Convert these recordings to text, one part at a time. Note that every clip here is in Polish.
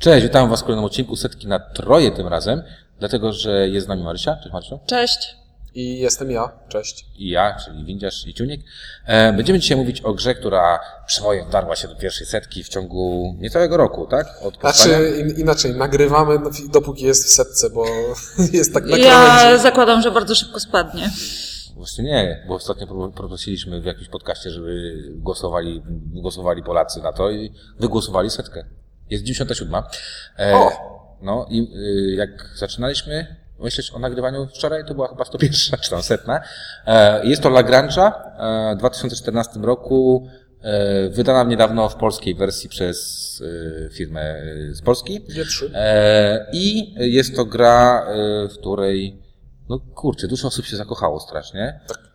Cześć, witam Was w kolejnym odcinku Setki na Troje tym razem, dlatego że jest z nami Marysia. Cześć Marysiu. Cześć. I jestem ja. Cześć. I ja, czyli Windziarz i Ciunik. E, Będziemy dzisiaj mówić o grze, która przebojem wdarła się do pierwszej setki w ciągu niecałego roku, tak? Od powstania. Znaczy, in, inaczej, nagrywamy no, dopóki jest w setce, bo jest tak na Ja zakładam, że bardzo szybko spadnie. Właśnie nie, bo ostatnio pro- prosiliśmy w jakimś podcaście, żeby głosowali, głosowali Polacy na to i wygłosowali setkę. Jest 97. E, O! No i y, jak zaczynaliśmy myśleć o nagrywaniu wczoraj, to była chyba 101 czy tam setna. E, jest to Lagrange'a e, w 2014 roku, e, wydana niedawno w polskiej wersji przez e, firmę e, z Polski. G3. E, I jest to gra, w której, no kurczę, dużo osób się zakochało strasznie. E,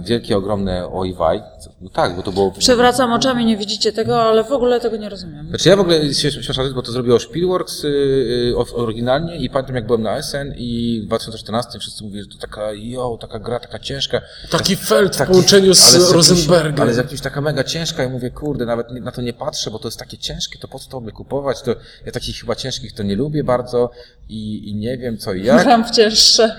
wielkie, ogromne ojwaj. No tak, bo to było... Przewracam oczami, nie widzicie tego, ale w ogóle tego nie rozumiem. Znaczy ja w ogóle się śmieszam, bo to zrobiło Spielworks y, y, o- oryginalnie i pamiętam jak byłem na SN i w 2014 wszyscy mówili, że to taka, jo, taka gra, taka ciężka. Taki felt w Taki- połączeniu z jakimś- Rosenbergiem. Ale z jakimś taka mega ciężka i mówię, kurde, nawet na to nie patrzę, bo to jest takie ciężkie, to po co to by kupować, to ja takich chyba ciężkich to nie lubię bardzo i, i nie wiem co i jak. Gram w cięższe.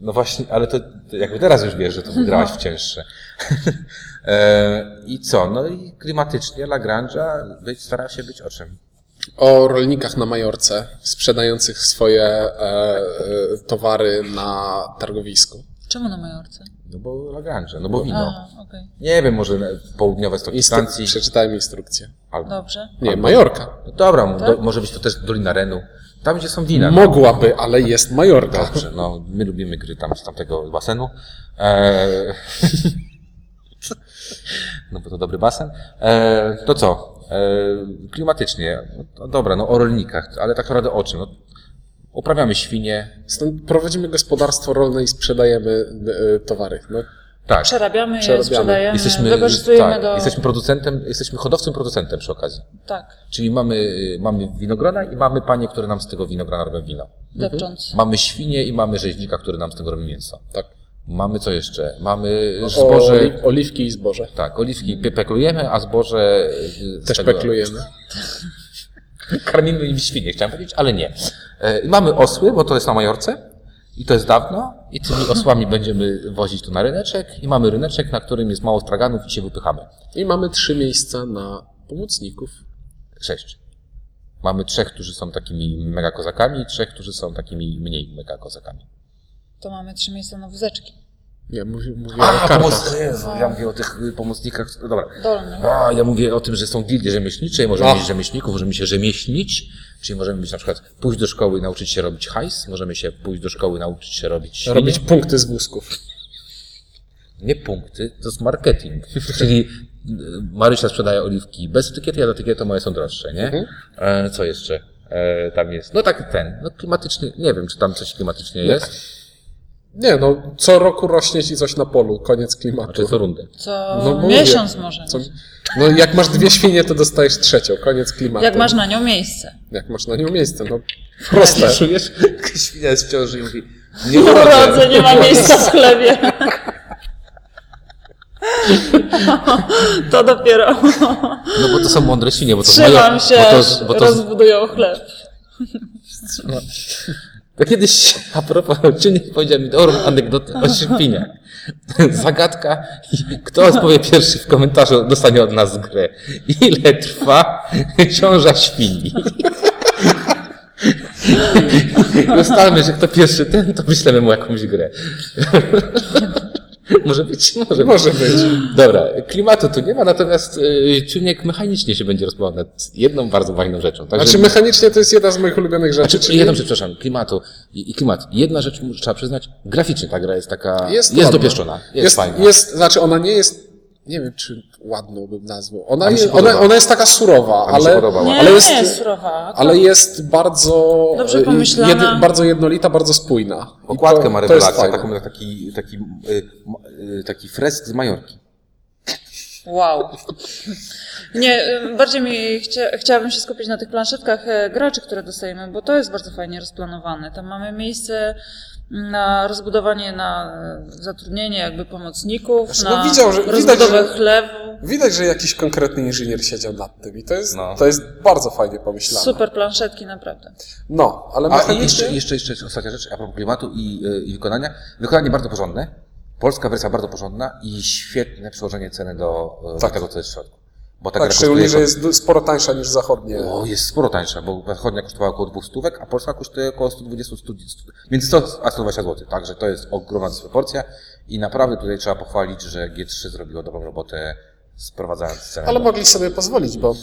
No właśnie, ale to, to jakby teraz już wiesz, że to wygrałaś w cięższe. e, I co? No i klimatycznie Lagrange'a być, się być o czym? O rolnikach na Majorce, sprzedających swoje e, e, towary na targowisku. Czemu na Majorce? No bo Lagrange, no bo wino. A, okej. Nie wiem, może na- południowe stoki Instru- Francji. przeczytałem instrukcję. Albo, Dobrze. Nie, Majorka. no dobra, mu- Tak? do, może być to też Dolina Renu. Tam, gdzie są wina. no. Mogłaby, ale jest Majorka. Dobrze, no my lubimy gry tam z tamtego basenu. E, no bo to dobry basen. E, to co? E, klimatycznie. No, dobra, no o rolnikach, ale tak naprawdę o czym? No, uprawiamy świnie. Stąd prowadzimy gospodarstwo rolne i sprzedajemy e, towary. No, Tak. Przerabiamy je, Przerabiamy. sprzedajemy, Jesteśmy, wykorzystujemy tak, do... jesteśmy producentem, jesteśmy hodowcą producentem przy okazji. Tak, Czyli mamy, mamy winogrona i mamy panie, które nam z tego winogrona robią wino. depcząc. Mamy świnie i mamy rzeźnika, który nam z tego robi mięso. tak. Mamy co jeszcze? Mamy O, zboże. oli- oliwki i zboże. Tak, oliwki pe- peklujemy, a zboże z Też tego- peklujemy. Karmimy im świnie, chciałem powiedzieć, ale nie. E, Mamy osły, bo to jest na Majorce i to jest dawno i tymi osłami będziemy wozić to na ryneczek i mamy ryneczek, na którym jest mało straganów i się wypychamy. I mamy trzy miejsca na pomocników. Sześć. Mamy trzech, którzy są takimi mega kozakami i trzech, którzy są takimi mniej mega kozakami. To mamy trzy miejsca na wózeczki. Ja mówię, mówię A, o kartach. pomoc... Jezu, ja mówię o tych y, pomocnikach. Dobra. Dolny. A, ja mówię o tym, że są gildie rzemieślnicze i możemy Ach. mieć rzemieślników, możemy się rzemieślnić, czyli możemy być na przykład pójść do szkoły i nauczyć się robić hajs, możemy się pójść do szkoły i nauczyć się robić świnie. Robić punkty z wózków. Nie punkty, to jest marketing. Czyli y, Marysia sprzedaje oliwki bez etykiety, a do etykiety moje są droższe, nie? Mhm. E, co jeszcze? E, tam jest. No tak ten, no klimatyczny, nie wiem, czy tam coś klimatycznie jest. Nie, no co roku rośnie ci coś na polu, koniec klimatu. Czy co rundę? Co No mówię. miesiąc może. Co, no jak masz dwie świnie, to dostajesz trzecią, koniec klimatu. Jak masz na nią miejsce. Jak masz na nią miejsce, no proste. Czujesz? Świnia jest w ciąży i mówi, Nie urodzę, nie ma miejsca w chlebie. To dopiero. No bo to są mądre świnie, bo to Trzymam się, bo to, bo to, rozbudują chleb. To kiedyś, a propos, Czynik powiedział mi dobrą anegdotę o świniach. Zagadka, kto odpowie pierwszy w komentarzu, dostanie od nas grę. Ile trwa ciąża świni? I ustalmy, że kto pierwszy ten, to wyślemy mu jakąś grę. Może być? Może być. Może być. Dobra, klimatu tu nie ma, natomiast y, czynnik mechanicznie się będzie rozmawiał nad jedną bardzo ważną rzeczą. Także Znaczy mechanicznie to jest jedna z moich ulubionych rzeczy. znaczy, czyli jedną rzecz, przepraszam, klimatu i, klimat. Jedna rzecz trzeba przyznać, graficznie ta gra jest taka, jest, ładna. dopieszczona, jest, jest, fajna. jest, znaczy ona nie jest, nie wiem czy ładną bym nazwał. Ona, jest, ona, ona jest taka surowa, ale. Nie, ale nie jest, jest surowa. ale jest bardzo, Dobrze y, pomyślana. bardzo jednolita, bardzo spójna. Okładkę ma rewelacja, taką, taki, taki, m- y, taki fresk z Majorki. Wow. Nie, bardziej mi chcia, chciałabym się skupić na tych planszetkach e, graczy, które dostajemy, bo to jest bardzo fajnie rozplanowane. Tam mamy miejsce na rozbudowanie, na e, zatrudnienie jakby pomocników, Znaczy, no na widział, że- widać, rozbudowę że- chlewu. Widać, że jakiś konkretny inżynier siedział nad tym i to jest, No. to jest bardzo fajnie pomyślane. Super planszetki, naprawdę. No, ale A mechanicznie... jeszcze, jeszcze, jeszcze jest ostatnia rzecz, a propos klimatu i, y, i wykonania. Wykonanie bardzo porządne. Polska wersja bardzo porządna i świetne przełożenie ceny do, do Tak. tego, co jest w środku. Bo ta Tak, gra kosztuje- że jest sporo tańsza niż zachodnie. O, jest sporo tańsza, bo zachodnia kosztowała około 200 stówek, a polska kosztuje około 120, 100, między 100 a 120 zł. Także to jest ogromna dysproporcja i naprawdę tutaj trzeba pochwalić, że G3 zrobiło dobrą robotę sprowadzając cenę. Ale mogli sobie pozwolić, bo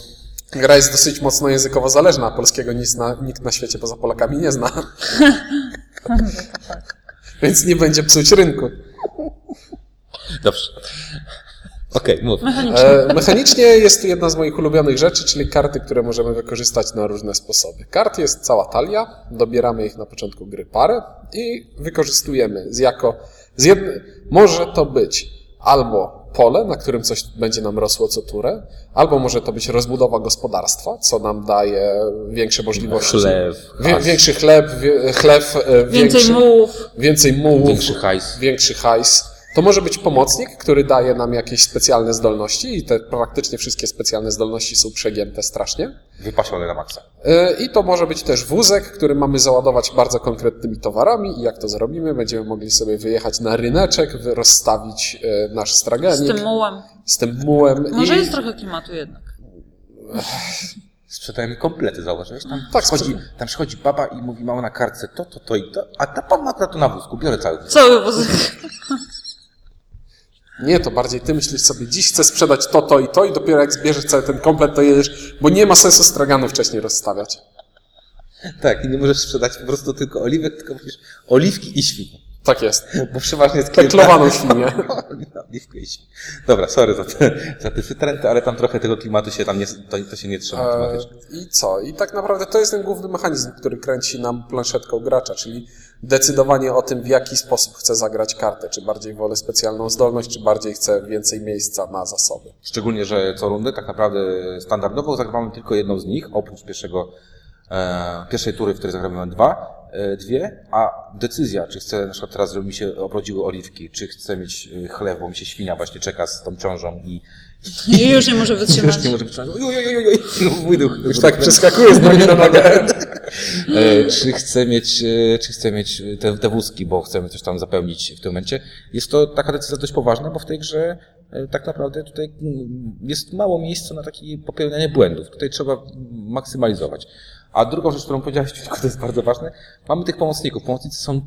gra jest dosyć mocno językowo zależna, a polskiego nic na, nikt na świecie poza Polakami nie zna. Więc nie będzie psuć rynku. Dobrze. Okej, mów. Mechanicznie. E, mechanicznie jest tu jedna z moich ulubionych rzeczy, czyli karty, które możemy wykorzystać na różne sposoby. Kart jest cała talia, dobieramy ich na początku gry parę i wykorzystujemy z jako, z jedne, może to być albo pole, na którym coś będzie nam rosło co turę, albo może to być rozbudowa gospodarstwa, co nam daje większe możliwości. Chleb, Wie, większy chleb, wie, chleb, e, Więcej większy, mułów. więcej mułów, Większy hajs. większy hajs. To może być pomocnik, który daje nam jakieś specjalne zdolności i te praktycznie wszystkie specjalne zdolności są przegięte strasznie. Wypasione na maksa. Yy, I to może być też wózek, który mamy załadować bardzo konkretnymi towarami i jak to zrobimy, będziemy mogli sobie wyjechać na ryneczek, rozstawić yy, nasz Z straganik tym mułem. z tym mułem. Może i... jest trochę klimatu jednak. Sprzedajemy komplety, zauważyłeś? Tam, Tak, przychodzi, tam przychodzi baba i mówi, mała na kartce to, to, to i to, a ta pan ma to na wózku, biorę cały wózek. Cały wózek. Nie, to bardziej ty myślisz sobie, dziś chcę sprzedać to, to i to i dopiero jak zbierzesz cały ten komplet, to jedziesz, bo nie ma sensu straganu wcześniej rozstawiać. Tak, i nie możesz sprzedać po prostu tylko oliwek, tylko musisz oliwki i świnie. Tak jest. Bo przeważnie jest Peklowaną świnię. I świnie. Dobra, sorry za te, za te wytręty, ale tam trochę tego klimatu się tam nie, to, to się nie trzyma E, tematycznie. I co? I tak naprawdę to jest ten główny mechanizm, który kręci nam planszetką gracza, czyli decydowanie o tym, w jaki sposób chce zagrać kartę. Czy bardziej wolę specjalną zdolność, czy bardziej chce więcej miejsca na zasoby. Szczególnie, że co rundę tak naprawdę standardowo zagrywamy tylko jedną z nich, oprócz pierwszego, e, pierwszej tury, w której zagramy dwa, dwie, a decyzja, czy chcę, na przykład teraz, żeby mi się obrodziły oliwki, czy chcę mieć e, chleb, bo mi się świnia właśnie czeka z tą ciążą i I już nie może wytrzymać. już nie może wytrzymać. Oj, oj, oj, oj, oj, mój duch. Już tak przeskakuje z nogi na nogę. E, czy chcę mieć, e, czy chcę mieć te, te wózki, bo chcemy coś tam zapełnić w tym momencie. Jest to taka decyzja dość poważna, bo w tej grze e, tak naprawdę tutaj mm, jest mało miejsca na takie popełnianie błędów. Tutaj trzeba maksymalizować. A drugą rzecz, którą powiedziałeś, to jest bardzo ważne, mamy tych pomocników. Pomocnicy są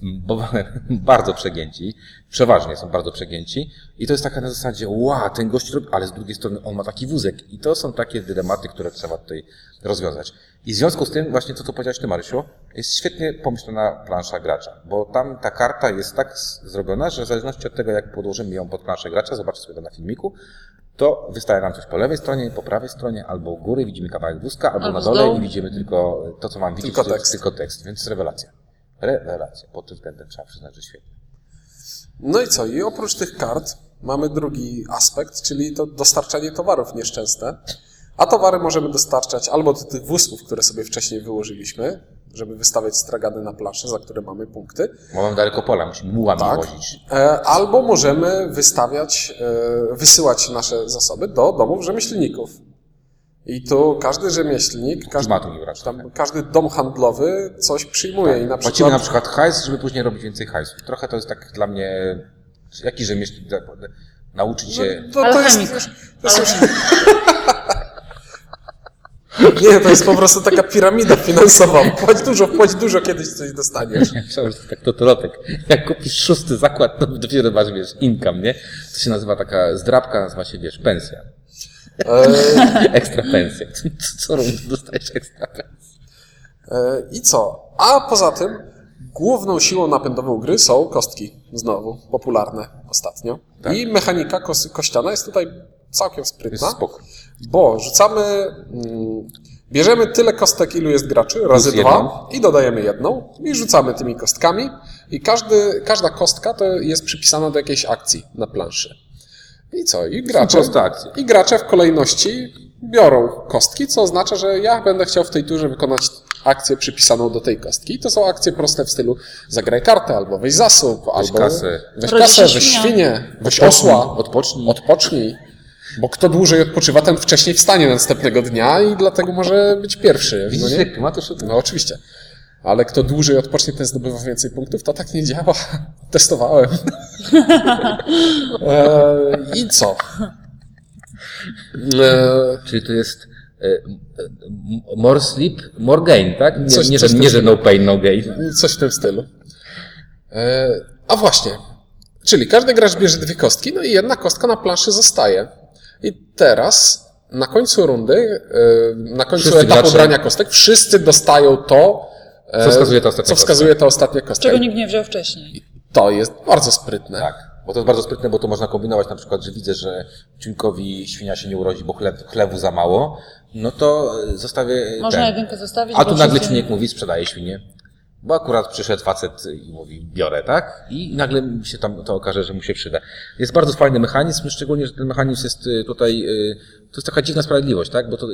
bardzo przegięci, przeważnie są bardzo przegięci. I to jest taka na zasadzie, ła, ten gość robi, ale z drugiej strony on ma taki wózek. I to są takie dylematy, które trzeba tutaj rozwiązać. I w związku z tym, właśnie to, co powiedziałeś ty, Marysiu, jest świetnie pomyślana plansza gracza, bo tam ta karta jest tak zrobiona, że w zależności od tego, jak podłożymy ją pod planszę gracza, zobaczcie sobie to na filmiku, to wystaje nam coś po lewej stronie, po prawej stronie, albo u góry widzimy kawałek wózka, albo, Albo na dole i widzimy tylko to, co mam widzieć, Tylko to jest tekst. tylko tekst, więc rewelacja. Rewelacja, pod tym względem trzeba przyznać, że świetnie. No i co? I oprócz tych kart mamy drugi aspekt, czyli to dostarczanie towarów nieszczęsne. A towary możemy dostarczać albo do tych wózków, które sobie wcześniej wyłożyliśmy, żeby wystawiać stragany na planszę, za które mamy punkty. Bo mam daleko pola, musimy mułami Tak. wozić. E, Albo możemy wystawiać, e, wysyłać nasze zasoby do domów rzemieślników. I tu każdy rzemieślnik, każdy, tam, każdy dom handlowy coś przyjmuje i na Płacimy przykład... na przykład hajs, żeby później robić więcej hajsu. Trochę to jest tak dla mnie, jaki rzemieślnik tak nauczyć się... To, to jest, już- to jest już... Nie, to jest po prostu taka piramida finansowa. Płać dużo, płać dużo, kiedyś coś dostaniesz. Myślałem, że to tak totolotek. Jak kupisz szósty zakład, to dopiero masz, wiesz, income, nie? To się nazywa taka zdrabka, nazywa się, wiesz, pensja. E, Ekstra pensja. Co rundę dostajesz ekstra pensję. e, I co? A poza tym, główną siłą napędową gry są kostki. Znowu, popularne ostatnio. I mechanika kos- kościana jest tutaj całkiem Jest sprytna. spoko. Bo rzucamy, mm, bierzemy tyle kostek, ilu jest graczy, razy dwa i dodajemy jedną i rzucamy tymi kostkami i każdy, każda kostka to jest przypisana do jakiejś akcji na planszy. I co? I gracze. I gracze w kolejności biorą kostki, co oznacza, że ja będę chciał w tej turze wykonać akcję przypisaną do tej kostki. I to są akcje proste w stylu zagraj kartę, albo weź zasób, albo kasę. weź Rodzi kasę, weź świnię, weź osła, odpocznij. odpocznij. Bo kto dłużej odpoczywa, ten wcześniej wstanie następnego dnia i dlatego może być pierwszy. No, Widzisz, nie? jak klimat to no oczywiście. Ale kto dłużej odpocznie, ten zdobywa więcej punktów, to tak nie działa. Testowałem. e, I co? E, Czyli to jest e, e, more sleep, more gain, tak? Nie, Coś- nie, coś że, nie że no pain, no gain. Coś w tym stylu. E, a właśnie. Czyli każdy gracz bierze dwie kostki, no i jedna kostka na planszy zostaje. I teraz na końcu rundy, e, na końcu Wszyscy etapu gracze- brania kostek, wszyscy dostają to, e, Co wskazuje ta ostatnia co wskazuje ta ostatnia kostka. Czego I nikt nie wziął wcześniej. To jest bardzo sprytne. Tak, bo to jest bardzo sprytne, bo to można kombinować na przykład, że widzę, że ciunkowi świnia się nie urodzi, bo chleb, chlewu za mało, no to e, zostawię Można ten. jedynkę zostawić, A tu nagle czynnik mówi, sprzedaje świnię. Bo akurat przyszedł facet i mówi, biorę, tak? I nagle się tam to okaże, że mu się przyda. Jest bardzo fajny mechanizm, szczególnie, że ten mechanizm jest y, tutaj, y, to jest taka dziwna sprawiedliwość, tak? Bo to,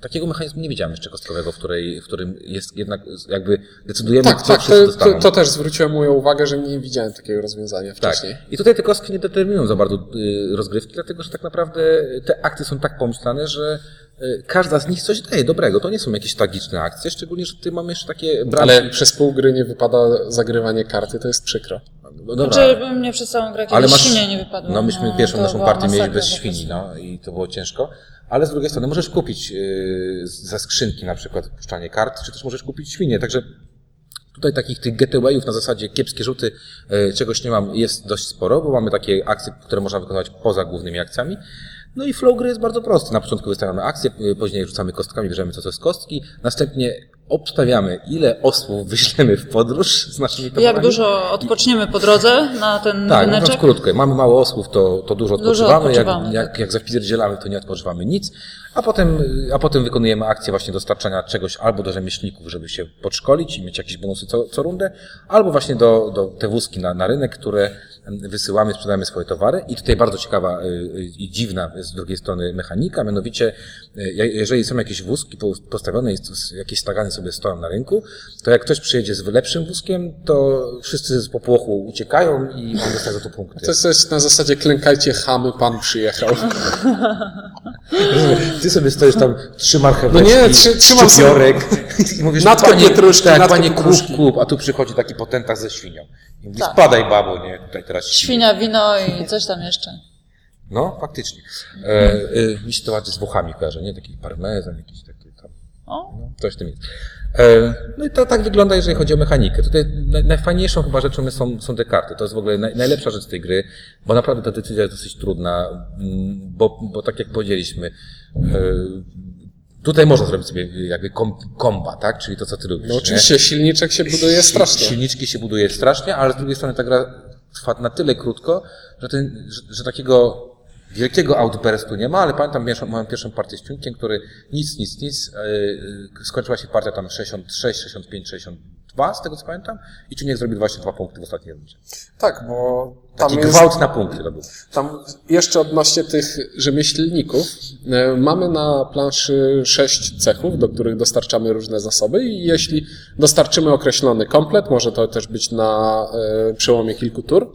takiego mechanizmu nie widziałem jeszcze kostkowego, w, której, w którym jest jednak jakby decydujemy, Tak, co tak, to, dostaną. to, to też zwróciłem moją uwagę, że nie widziałem takiego rozwiązania Tak. wcześniej. I tutaj te kostki nie determinują za bardzo y, rozgrywki, dlatego że tak naprawdę te akty są tak pomyślane, że y, każda z nich coś daje dobrego. To nie są jakieś tragiczne akcje, szczególnie, że ty mamy jeszcze takie braki. Ale przez pół gry nie wypada zagrywanie karty, to jest przykro. No dobra. Znaczy, mnie przez całą grę Ale masz, świnia nie wypadła. No myśmy pierwszą to naszą partię mieli bez świni, no i to było ciężko. Ale z drugiej strony możesz kupić yy, ze skrzynki na przykład puszczanie kart, czy też możesz kupić świnie. Także tutaj takich tych getawayów na zasadzie kiepskie rzuty, yy, czegoś nie mam, jest dość sporo, bo mamy takie akcje, które można wykonywać poza głównymi akcjami. No i flow gry jest bardzo prosty. Na początku wystawiamy akcję, yy, później rzucamy kostkami, bierzemy co to z kostki, następnie obstawiamy, ile osłów wyślemy w podróż z naszymi towarami. Jak dużo odpoczniemy po drodze na ten Tak, ryneczek? mówiąc krótko, mamy mało osłów, to, to dużo Dużo odpoczywamy, odpoczywamy, jak, jak, jak zapierdzielamy, to nie odpoczywamy nic, a potem, a potem wykonujemy akcję właśnie dostarczania czegoś albo do rzemieślników, żeby się podszkolić i mieć jakieś bonusy co, co rundę, albo właśnie do, do te wózki na, na rynek, które wysyłamy, sprzedajemy swoje towary i tutaj bardzo ciekawa y, y, i dziwna z drugiej strony mechanika, mianowicie y, jeżeli są jakieś wózki po- postawione, jest jakieś stagany sobie stoją na rynku, to jak ktoś przyjedzie z lepszym wózkiem, to wszyscy z popłochu uciekają i on dostaje za to punkty. To jest na zasadzie klękajcie chamy, pan przyjechał. Ty sobie stoisz tam, trzy marcheweczki, No nie, trzy- trzymam sobie- szczypiorek i mówisz, Natkę panie, pietruszki, tak, natkę panie kup, kup, a tu przychodzi taki potentat ze świnią. I mówi, Tak. spadaj babo, nie, tutaj teraz świnia. Świnia, wino i coś tam jeszcze. No, faktycznie. E, e, mi się to ładnie z Włochami kojarzy, nie? Taki parmezan, jakiś taki tam, O, no, coś w tym jest. E, no i to tak wygląda, jeżeli chodzi o mechanikę. Tutaj naj, najfajniejszą chyba rzeczą są, są te karty. To jest w ogóle naj, najlepsza rzecz tej gry, bo naprawdę ta decyzja jest dosyć trudna, mm, bo, bo tak jak powiedzieliśmy, tutaj można zrobić sobie jakby kom, komba, tak? Czyli to, co ty lubisz. No nie? oczywiście silniczek się buduje strasznie. Silniczki się buduje strasznie, ale z drugiej strony ta gra trwa na tyle krótko, że, ten, że, że takiego wielkiego outburstu nie ma, ale pamiętam pierwszą, moją pierwszą partię z Ciunkiem, który nic, nic, nic, yy, skończyła się partia tam 66, 65, 62, z tego co pamiętam, i Ciuniek zrobił 22 punkty w ostatniej rundzie. Tak, bo tam Taki jest, gwałt na punkty to był. tam jeszcze odnośnie tych rzemieślników, e, mamy na planszy sześć cechów, do których dostarczamy różne zasoby i jeśli dostarczymy określony komplet, może to też być na e, przełomie kilku tur,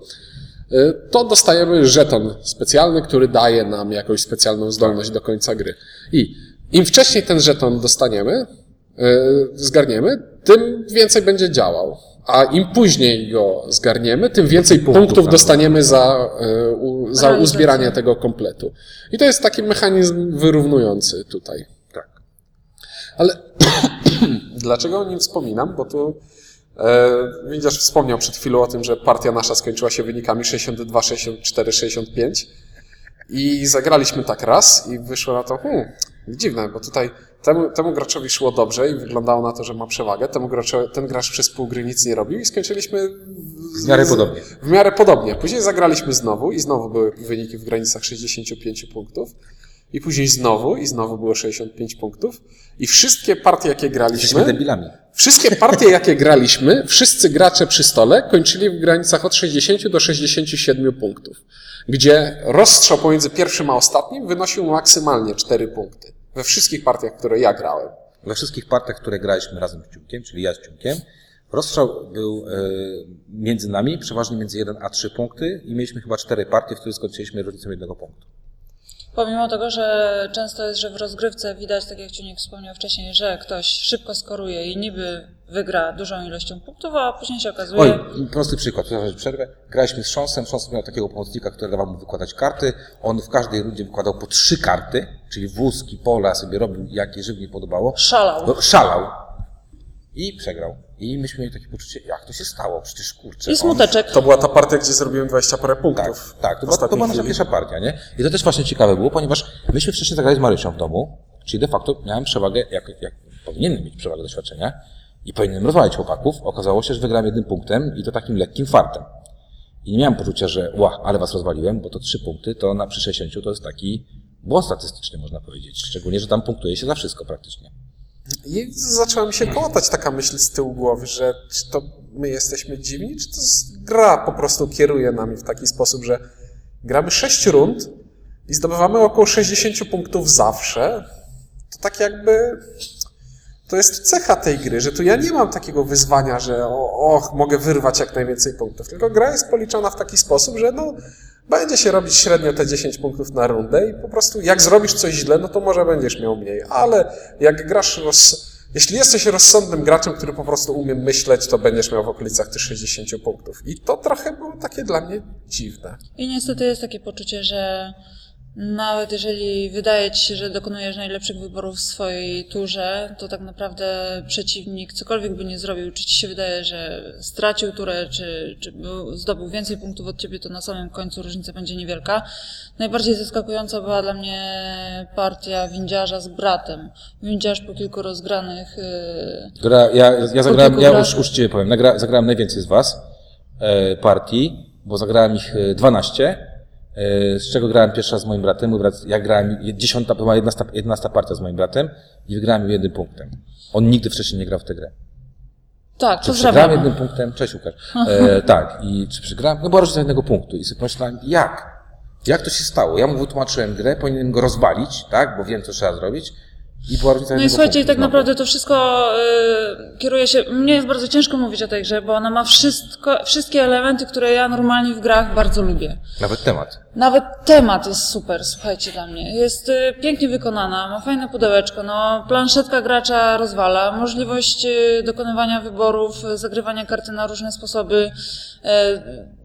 e, to dostajemy żeton specjalny, który daje nam jakąś specjalną zdolność do końca gry. I im wcześniej ten żeton dostaniemy, zgarniemy, tym więcej będzie działał. A im później go zgarniemy, tym więcej punktów, punktów dostaniemy za, e, u, za uzbieranie tego kompletu. I to jest taki mechanizm wyrównujący tutaj. Tak. Ale dlaczego o nim wspominam? Bo tu e, widzisz, wspomniał przed chwilą o tym, że partia nasza skończyła się wynikami 62, 64, 65 i zagraliśmy tak raz i wyszło na to, hmm, dziwne, bo tutaj temu, temu graczowi szło dobrze i wyglądało na to, że ma przewagę, temu graczowi, ten gracz przez pół gry nic nie robił i skończyliśmy z, W miarę podobnie. w miarę podobnie. Później zagraliśmy znowu i znowu były wyniki w granicach 65 punktów. I później znowu i znowu było 65 punktów. I wszystkie partie, jakie Jesteśmy graliśmy, debilami. wszystkie partie, jakie graliśmy, wszyscy gracze przy stole kończyli w granicach od 60 do 67 punktów. Gdzie rozstrzał pomiędzy pierwszym a ostatnim wynosił maksymalnie 4 punkty. We wszystkich partiach, które ja grałem. We wszystkich partiach, które graliśmy razem z Ciunkiem, czyli ja z Ciunkiem, rozstrzał był e, między nami, przeważnie między 1 a 3 punkty i mieliśmy chyba cztery partie, w których skończyliśmy różnicą jednego punktu. Pomimo tego, że często jest, że w rozgrywce widać, tak jak Ciunik wspomniał wcześniej, że ktoś szybko skoruje i niby wygra dużą ilością punktów, a później się okazuje... Oj, prosty przykład, przepraszam, że przerwę. Graliśmy z Szonsem, Szons miał takiego pomocnika, który dawał mu wykładać karty. On w każdej rundzie wykładał po trzy karty, czyli wózki, pola sobie robił, jakie żywnie podobało. Szalał. No, szalał. I przegrał. I myśmy mieli takie poczucie, jak to się stało? Przecież kurczę. I on- smuteczek. To była ta partia, gdzie zrobiłem 20 parę Tak, punktów. tak. To w była, to była nasza pierwsza partia, nie? I to też właśnie ciekawe było, ponieważ myśmy wcześniej zagrali z Marysią w domu, czyli de facto miałem przewagę, jak, jak powinienem mieć przewagę doświadczenia i powinienem rozwalić chłopaków. Okazało się, że wygrałem jednym punktem i to takim lekkim fartem. I nie miałem poczucia, że ła, ale was rozwaliłem, bo to trzy punkty, to na przy 60 to jest taki błąd statystyczny, można powiedzieć. Szczególnie, że tam punktuje się za wszystko praktycznie. I zaczęła mi się kołatać taka myśl z tyłu głowy, że czy to my jesteśmy dziwni, czy to gra po prostu kieruje nami w taki sposób, że gramy 6 rund i zdobywamy około 60 punktów zawsze. To tak jakby to jest cecha tej gry, że tu ja nie mam takiego wyzwania, że och, mogę wyrwać jak najwięcej punktów, tylko gra jest policzona w taki sposób, że no, będzie się robić średnio te 10 punktów na rundę i po prostu jak zrobisz coś źle, no to może będziesz miał mniej, ale jak grasz roz... Jeśli jesteś rozsądnym graczem, który po prostu umie myśleć, to będziesz miał w okolicach tych 60 punktów. I to trochę było takie dla mnie dziwne. I niestety jest takie poczucie, że nawet jeżeli wydaje ci się, że dokonujesz najlepszych wyborów w swojej turze, to tak naprawdę przeciwnik cokolwiek by nie zrobił, czy ci się wydaje, że stracił turę, czy, czy był, zdobył więcej punktów od ciebie, to na samym końcu różnica będzie niewielka. Najbardziej zaskakująca była dla mnie partia windziarza z bratem. Windziarz po kilku rozgranych yy, Gra, ja, ja zagrałem, ja gra- już uczciwie powiem, nagra, zagrałem najwięcej z was e, partii, bo zagrałem ich e, 12, e, z czego grałem pierwsza z moim bratem. Mój brat, ja grałem, dziesiąta, była 11, 11 partia z moim bratem i wygrałem ją jednym punktem. On nigdy wcześniej nie grał w tę grę. Tak, Czy przegrałem jednym punktem? Cześć Łukasz. E, tak, i czy przegrałem? No była różnica jednego punktu. I sobie pomyślałem, jak? Jak to się stało? Ja mu wytłumaczyłem grę, powinienem go rozwalić, tak, bo wiem, co trzeba zrobić. I była różnica No i słuchajcie, punktu tak znowu. naprawdę to wszystko y, kieruje się. Mnie jest bardzo ciężko mówić o tej grze, bo ona ma wszystko, wszystkie elementy, które ja normalnie w grach bardzo lubię. Nawet temat. Nawet temat jest super, słuchajcie, dla mnie. Jest y, pięknie wykonana, ma fajne pudełeczko, no, planszetka gracza rozwala, możliwość y, dokonywania wyborów, zagrywania karty na różne sposoby, y,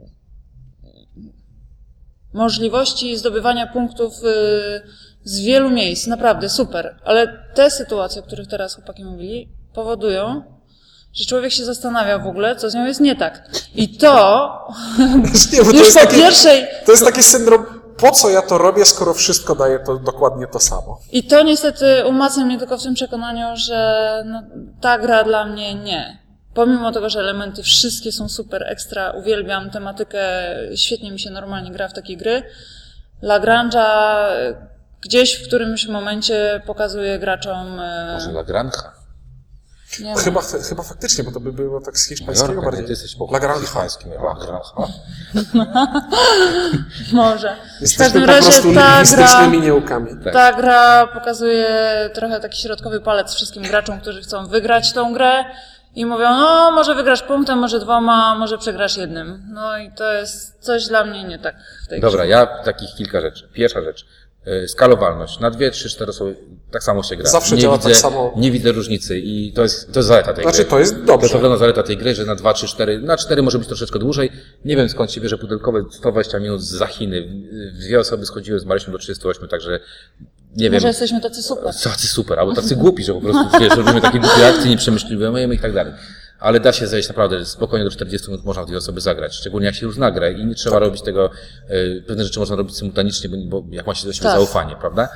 możliwości zdobywania punktów y, z wielu miejsc, naprawdę super. Ale te sytuacje, o których teraz chłopaki mówili, powodują, że człowiek się zastanawia w ogóle, co z nią jest nie tak. I to Nie, bo to już jest po takie, pierwszej to jest taki syndrom, po co ja to robię, skoro wszystko daje to dokładnie to samo. I to niestety umacnia mnie tylko w tym przekonaniu, że no, ta gra dla mnie nie. Pomimo tego, że elementy wszystkie są super, ekstra, uwielbiam tematykę, świetnie mi się normalnie gra w takie gry. Lagrange'a gdzieś w którymś momencie pokazuje graczom... e, Może La Granja. Nie. Chyba, chyba faktycznie, bo to by było tak z hiszpańskiego Majorka, nie, bardziej. ty jesteś po La Granja. hiszpańskim. La Granja. Może. W Jesteśmy każdym po razie ta gra, nieukami. ta gra pokazuje trochę taki środkowy palec wszystkim graczom, którzy chcą wygrać tą grę i mówią, no może wygrasz punktem, może dwoma, może przegrasz jednym. No i to jest coś dla mnie nie tak w tej Dobra, grze. ja takich kilka rzeczy. Pierwsza rzecz. Y, Skalowalność. Na dwie, trzy, cztery osoby tak samo się gra. Zawsze nie działa widzę, tak samo. Nie widzę różnicy i to jest, to jest zaleta tej Znaczy, gry. to jest To dobrze. jest ogromna zaleta tej gry, że na dwa, trzy, cztery, na cztery może być troszeczkę dłużej. Nie wiem skąd się bierze pudelkowe 120 minut za Chiny. Dwie osoby schodziły z Marysią do 38, także nie wiem. Może jesteśmy tacy super. Tacy super, albo tacy głupi, że po prostu wiesz, robimy takie głupie akcje, nie przemyślujemy i tak dalej. Ale da się zejść naprawdę spokojnie do 40 minut, można w dwie osoby zagrać. Szczególnie jak się już nagra i nie trzeba robić tego, e, pewne rzeczy można robić symultanicznie, bo, bo jak ma się do siebie Tak. zaufanie, prawda?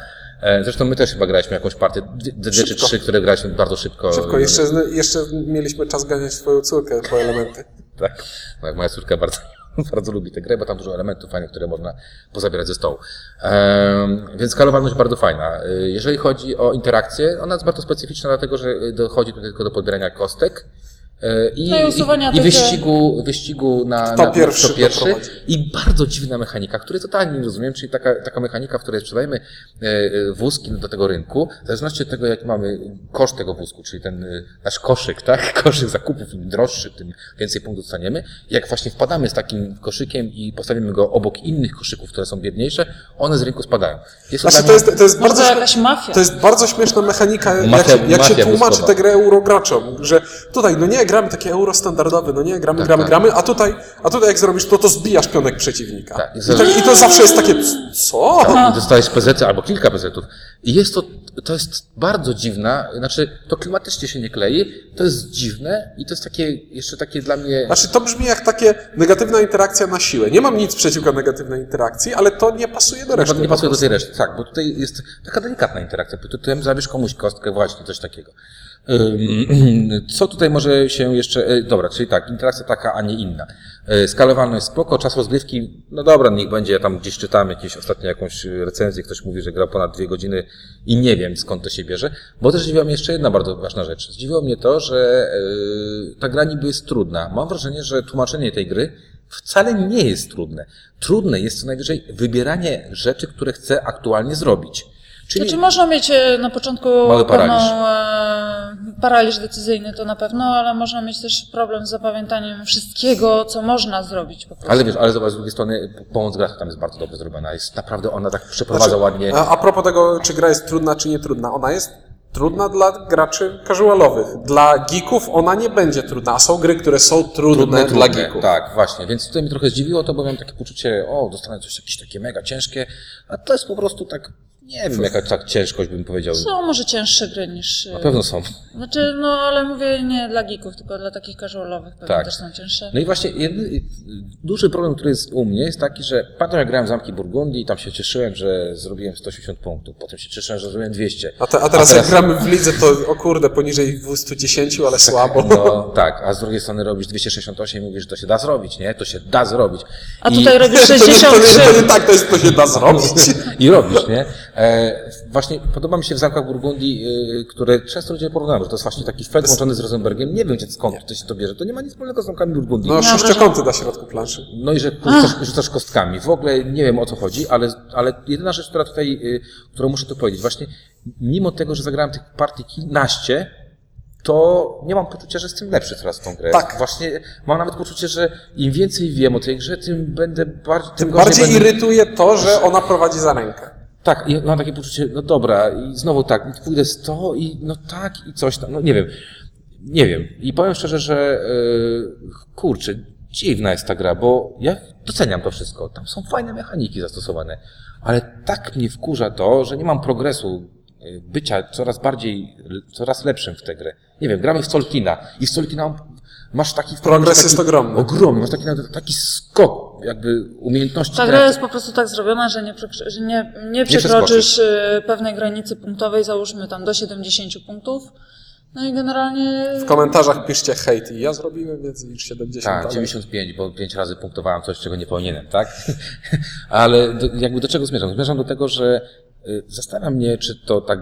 E, Zresztą my też chyba graliśmy jakąś partię, dwie, dwie czy trzy, które graliśmy bardzo szybko. Szybko, jeszcze, jeszcze mieliśmy czas ganiać swoją córkę po elementy. Tak. Tak, moja córka bardzo, bardzo lubi tę grę, bo tam dużo elementów fajnych, które można pozabierać ze stołu. Ehm, więc skalowalność bardzo fajna. Y, Jeżeli chodzi o interakcję, ona jest bardzo specyficzna, dlatego że dochodzi tutaj tylko do podbierania kostek E, I, No i usuwania i, wyścigu, wyścigu na, Kto na pierwszy kto pierwszy. I bardzo dziwna mechanika, której totalnie nie rozumiem, czyli taka, taka mechanika, w której sprzedajemy e, e, wózki do tego rynku, w zależności od tego, jaki mamy koszt tego wózku, czyli ten e, nasz koszyk, tak? Koszyk zakupów, im droższy, tym więcej punktów dostaniemy. Jak właśnie wpadamy z takim koszykiem i postawimy go obok innych koszyków, które są biedniejsze, one z rynku spadają. Jest to Znaczy, to jest, to jest bardzo to jakaś mafia. To jest bardzo śmieszna mechanika, jak, Mafia- się, jak się mafia tłumaczy wózkowa. tę grę eurograczom, że tutaj, no nie, gramy takie euro standardowe, no nie, gramy, Tak, gramy, tak. gramy, a tutaj, a tutaj jak zrobisz to, to zbijasz pionek przeciwnika. Tak, i I, za- to, I to zawsze jest takie, co? I dostajesz PZ albo kilka PZ-ów. I jest to, to jest bardzo dziwna, znaczy to klimatycznie się nie klei, to jest dziwne i to jest takie, jeszcze takie dla mnie... Znaczy, to brzmi jak takie negatywna interakcja na siłę. Nie mam nic przeciwko negatywnej interakcji, ale to nie pasuje do reszty. Nie pasuje do tej reszty, tak, bo tutaj jest taka delikatna interakcja, bo tutaj zabierz komuś kostkę, właśnie, coś takiego. Co tutaj może się jeszcze, e, dobra, czyli tak, interakcja taka, a nie inna. E, Skalowalność spoko, czas rozgrywki, no dobra, niech będzie, ja tam gdzieś czytałem jakieś ostatnio jakąś recenzję, ktoś mówi, że gra ponad dwie godziny i nie wiem skąd to się bierze, bo też zdziwiła mnie jeszcze jedna bardzo ważna rzecz. Zdziwiło mnie to, że e, ta gra niby jest trudna. Mam wrażenie, że tłumaczenie tej gry wcale nie jest trudne. Trudne jest co najwyżej wybieranie rzeczy, które chcę aktualnie zrobić. Czyli Znaczy można mieć na początku pewną paraliż. decyzyjny, to na pewno, ale można mieć też problem z zapamiętaniem wszystkiego, co można zrobić po prostu. Ale wiesz, ale zobacz, z drugiej strony pomoc grafika tam jest bardzo dobrze zrobiona. Jest naprawdę, ona tak przeprowadza ładnie. A, a propos tego, czy gra jest trudna, czy nie trudna. Ona jest trudna dla graczy casualowych. Dla geeków ona nie będzie trudna, a są gry, które są trudne, dla geeków. Tak, właśnie. Więc tutaj mi trochę zdziwiło to, bo miałem takie poczucie, o, dostanę coś jakieś takie mega ciężkie, a to jest po prostu tak, nie wiem, jaka tak ciężkość bym powiedział. Są może cięższe gry niż... e, Na pewno są. Znaczy, no ale mówię nie dla geeków, tylko dla takich casualowych pewnie Tak. też są cięższe. No i właśnie jedny, duży problem, który jest u mnie, jest taki, że pamiętam jak grałem w Zamki Burgundii i tam się cieszyłem, że zrobiłem 180 punktów, potem się cieszyłem, że zrobiłem 200. A, te, a teraz jak gramy w lidze, to o kurde, poniżej 210, ale słabo. No tak, a z drugiej strony robisz 268 i mówisz, że to się da zrobić, nie? To się da zrobić. A I, tutaj robisz To nie, to, nie, 63. to nie tak, to, jest, to się da zrobić. I robisz, nie? E, właśnie podoba mi się w Zamkach Burgundii, e, które często ludzie porównują, że to jest właśnie taki fet łączony z Rosenbergiem. Nie wiem, gdzie skąd to się to bierze. To nie ma nic wspólnego z Zamkami Burgundii. No, Nie mam sześciokąty na środku planszy. No i że rzucasz, rzucasz kostkami. W ogóle nie wiem o co chodzi, ale, ale jedyna rzecz, która tutaj, y, którą muszę tu powiedzieć, właśnie mimo tego, że zagrałem tych partii kilkanaście, to nie mam poczucia, że jestem lepszy teraz w tą grę. Tak. Właśnie mam nawet poczucie, że im więcej wiem o tej grze, tym będę bardziej, tym, Tym bardziej będę... irytuje to, że ona prowadzi za rękę. Tak, i mam takie poczucie, no dobra, i znowu tak, pójdę z to i no tak, i coś tam, no nie wiem. Nie wiem. I powiem szczerze, że yy, kurczę, dziwna jest ta gra, bo ja doceniam to wszystko. Tam są fajne mechaniki zastosowane, ale tak mnie wkurza to, że nie mam progresu bycia coraz bardziej, coraz lepszym w tę grę. Nie wiem, gramy w Solkina i w Solkina masz taki... Progres taki, jest ogromny. Ogromny, masz taki, taki skok jakby umiejętności. Ta gra jest po prostu tak zrobiona, że nie, że nie, nie przekroczysz y, pewnej granicy punktowej, załóżmy tam do 70 punktów. No i generalnie W komentarzach piszcie hejt i ja zrobiłem więcej niż 70. Tak, ale- 95, bo pięć razy punktowałem coś, czego nie powinienem, tak? Ale do, jakby do czego zmierzam? Zmierzam do tego, że zastanawiam mnie, czy to tak.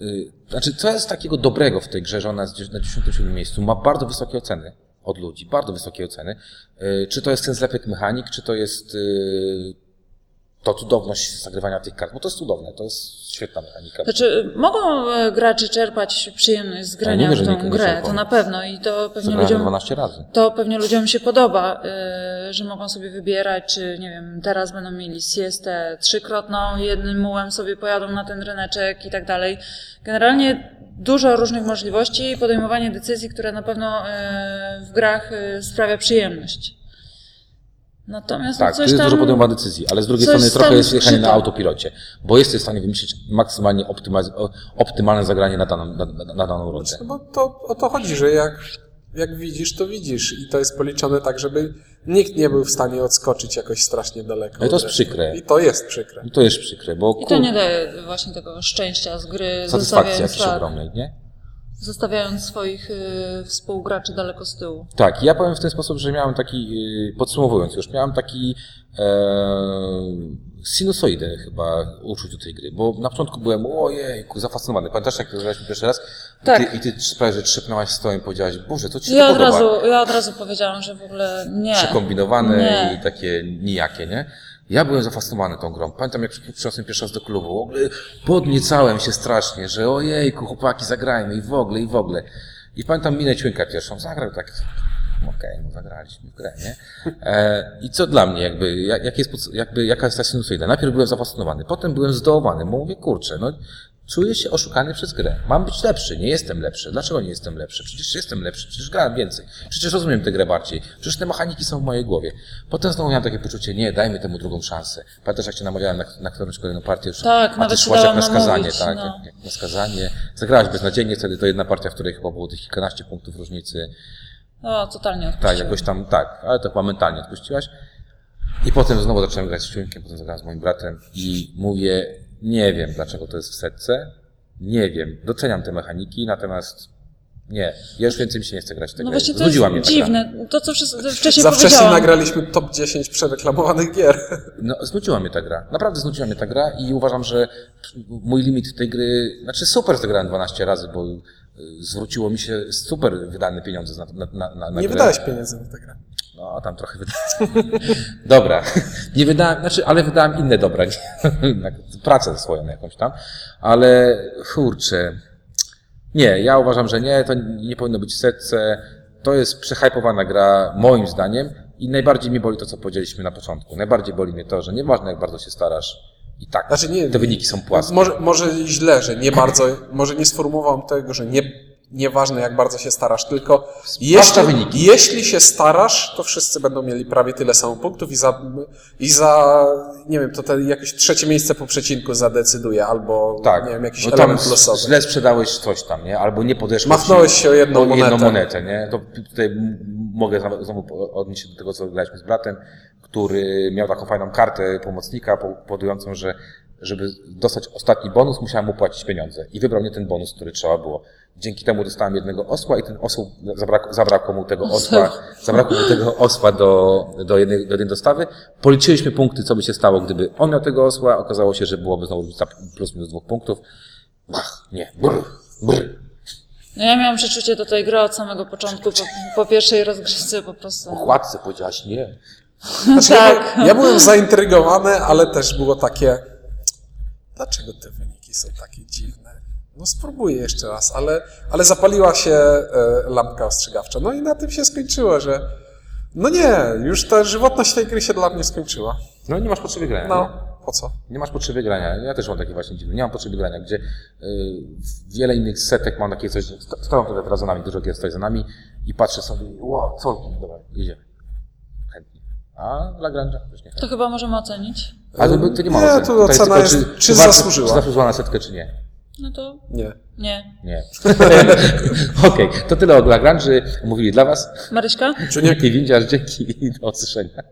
Y, znaczy, co jest takiego dobrego w tej grze, że ona jest na 97 miejscu, ma bardzo wysokie oceny od ludzi, bardzo wysokie oceny. Y, czy to jest ten zlepek mechanik, czy to jest y, to cudowność zagrywania tych kart, bo to jest cudowne, to jest świetna mechanika. Znaczy, mogą e, gracze czerpać przyjemność z grania że w nie- tą grę, to na pewno i to pewnie ludziom, 12 razy. to pewnie ludziom się podoba, y, że mogą sobie wybierać, czy nie wiem, teraz będą mieli siestę trzykrotną, jednym mułem sobie pojadą na ten ryneczek i tak dalej. Generalnie dużo różnych możliwości i podejmowanie decyzji, które na pewno y, w grach sprawia przyjemność. Natomiast no Tak, to coś jest tam... dużo podejmowania decyzji, ale z drugiej strony trochę jest jechanie na autopilocie, bo jesteś w stanie wymyślić maksymalnie optymalne zagranie na daną, na, na, daną rundę. No bo to o to chodzi, że jak, jak widzisz, to widzisz. I to jest policzone tak, żeby nikt nie był w stanie odskoczyć jakoś strasznie daleko. No i to jest przykre. I to jest przykre. I to jest przykre, bo I to nie daje właśnie tego szczęścia z gry, satysfakcji jakiejś tak, ogromnej, nie? Zostawiając swoich y, współgraczy daleko z tyłu. Tak, ja powiem w ten sposób, że miałem taki, yy, podsumowując już, miałem taki e, sinusoidę chyba uczuć do tej gry, bo na początku byłem ojejku, zafascynowany. Pamiętasz jak graliśmy pierwszy raz? Tak. I ty, i ty prawie, że trzepnęłaś stołem i powiedziałaś, Boże, co ci się Ja to od, podoba? razu, ja od razu powiedziałam, że w ogóle nie. Przekombinowane Nie. i takie nijakie, nie? Ja byłem zafascynowany tą grą. Pamiętam, jak przyniosłem pierwszy raz do klubu, w ogóle podniecałem się strasznie, że ojejku, chłopaki, zagrajmy i w ogóle, i w ogóle. I pamiętam minę Ćwinka pierwszą, zagrał tak, okej, no zagraliśmy w grę, nie? E, I co dla mnie, jakby, jak, jak jest, jakby, jaka jest ta sinusoida? Najpierw byłem zafascynowany, potem byłem zdołowany, mówię, kurczę, no, czuję się oszukany przez grę. Mam być lepszy, nie jestem lepszy. Dlaczego nie jestem lepszy? Przecież jestem lepszy, przecież grałem więcej. Przecież rozumiem tę grę bardziej. Przecież te mechaniki są w mojej głowie. Potem znowu miałem takie poczucie, nie, dajmy temu drugą szansę. Pamiętasz, jak cię namawiałem na, na którąś kolejną partię? Już, Tak, nawet szłaś jak na skazanie, tak, no. jak, jak na skazanie. Zagrałaś beznadziejnie, wtedy to jedna partia, w której chyba było tych kilkanaście punktów różnicy. O, totalnie Tak, odpuściłam. jakoś tam, tak, ale to chyba mentalnie odpuściłaś. I potem znowu zacząłem grać z Członkiem, potem zagrałem z moim bratem i mówię, nie wiem dlaczego to jest w setce, nie wiem, doceniam te mechaniki, natomiast nie, ja już więcej mi się nie chce grać w tę No właśnie to Znudziła jest mnie ta dziwne. To, co wcześniej Za wcześnie nagraliśmy top 10 przereklamowanych gier. Gra. No, znudziła mnie ta gra. Naprawdę znudziła mnie ta gra i uważam, że mój limit tej gry, znaczy super zagrałem 12 razy, bo y, zwróciło mi się super wydane pieniądze na, na, na, na Nie grę. wydałeś pieniędzy na tę grę. No, tam trochę wydałem. Dobra. Nie wydałem, znaczy, ale wydałem inne dobra. Na Pracę swoją jakąś tam. Ale kurczę. Nie, ja uważam, że nie, to nie powinno być w setce. To jest przehypowana gra, moim zdaniem. I najbardziej mnie boli to, co powiedzieliśmy na początku. Najbardziej boli mnie to, że nieważne jak bardzo się starasz, i tak Znaczy nie, te wyniki są płaskie. Może, może źle, że nie bardzo, może nie sformułowałem tego, że nie, nieważne jak bardzo się starasz, tylko jeśli, wyniki. jeśli się starasz, to wszyscy będą mieli prawie tyle samo punktów i za, i za nie wiem, to te jakieś trzecie miejsce po przecinku zadecyduje, albo Tak. nie wiem, jakiś No element losowy. źle sprzedałeś coś tam, nie? Albo nie podeszłeś. Machnąłeś się o jedną o jedną monetę. nie? To tutaj mogę znowu- odnieść się do tego, co graliśmy z bratem, który miał taką fajną kartę pomocnika po- powodującą, że żeby dostać ostatni bonus, musiałem mu płacić pieniądze. I wybrał nie ten bonus, który trzeba było. Dzięki temu dostałem jednego osła i ten osł zabrakło, zabrakło mu tego osła, zabrakło mu tego osła do, do, jednej, do jednej dostawy. Policzyliśmy punkty, co by się stało, gdyby on miał tego osła. Okazało się, że byłoby znowu plus minus dwóch punktów. Ach, nie. Brr, brr. No ja miałam przeczucie do tej gry od samego początku, po, po pierwszej rozgrywce po prostu. Okładce powiedziałaś nie. Znaczy, Tak. ja, byłem- ja byłem zaintrygowany, ale też było takie, dlaczego te wyniki są takie dziwne? No spróbuję jeszcze raz, ale, ale zapaliła się e, lampka ostrzegawcza. No i na tym się skończyło, że no nie, już ta żywotność tej gry się dla mnie skończyła. No nie masz potrzeby grania. No, nie? po co? Nie masz potrzeby grania. Ja też mam takie właśnie dziwne. Nie mam potrzeby grania, gdzie y, wiele innych setek mam takie coś, sto- stoją tutaj teraz za nami, dużo gier stoi za nami i patrzę sobie, wow, co, dobra, jedziemy. Chętnie. A dla Granja też nie. To chyba możemy ocenić. Ale to, to nie ma Nie, oceny. Tutaj ocena jest, czy warto- zasłużyła. Czy zasłużyła na setkę, czy nie. No to Nie. nie. Nie. Okej, to tyle o Lagrange. Mówili dla Was. Maryśka? Czy nie? Dzięki Windziarz, dzięki i do usłyszenia.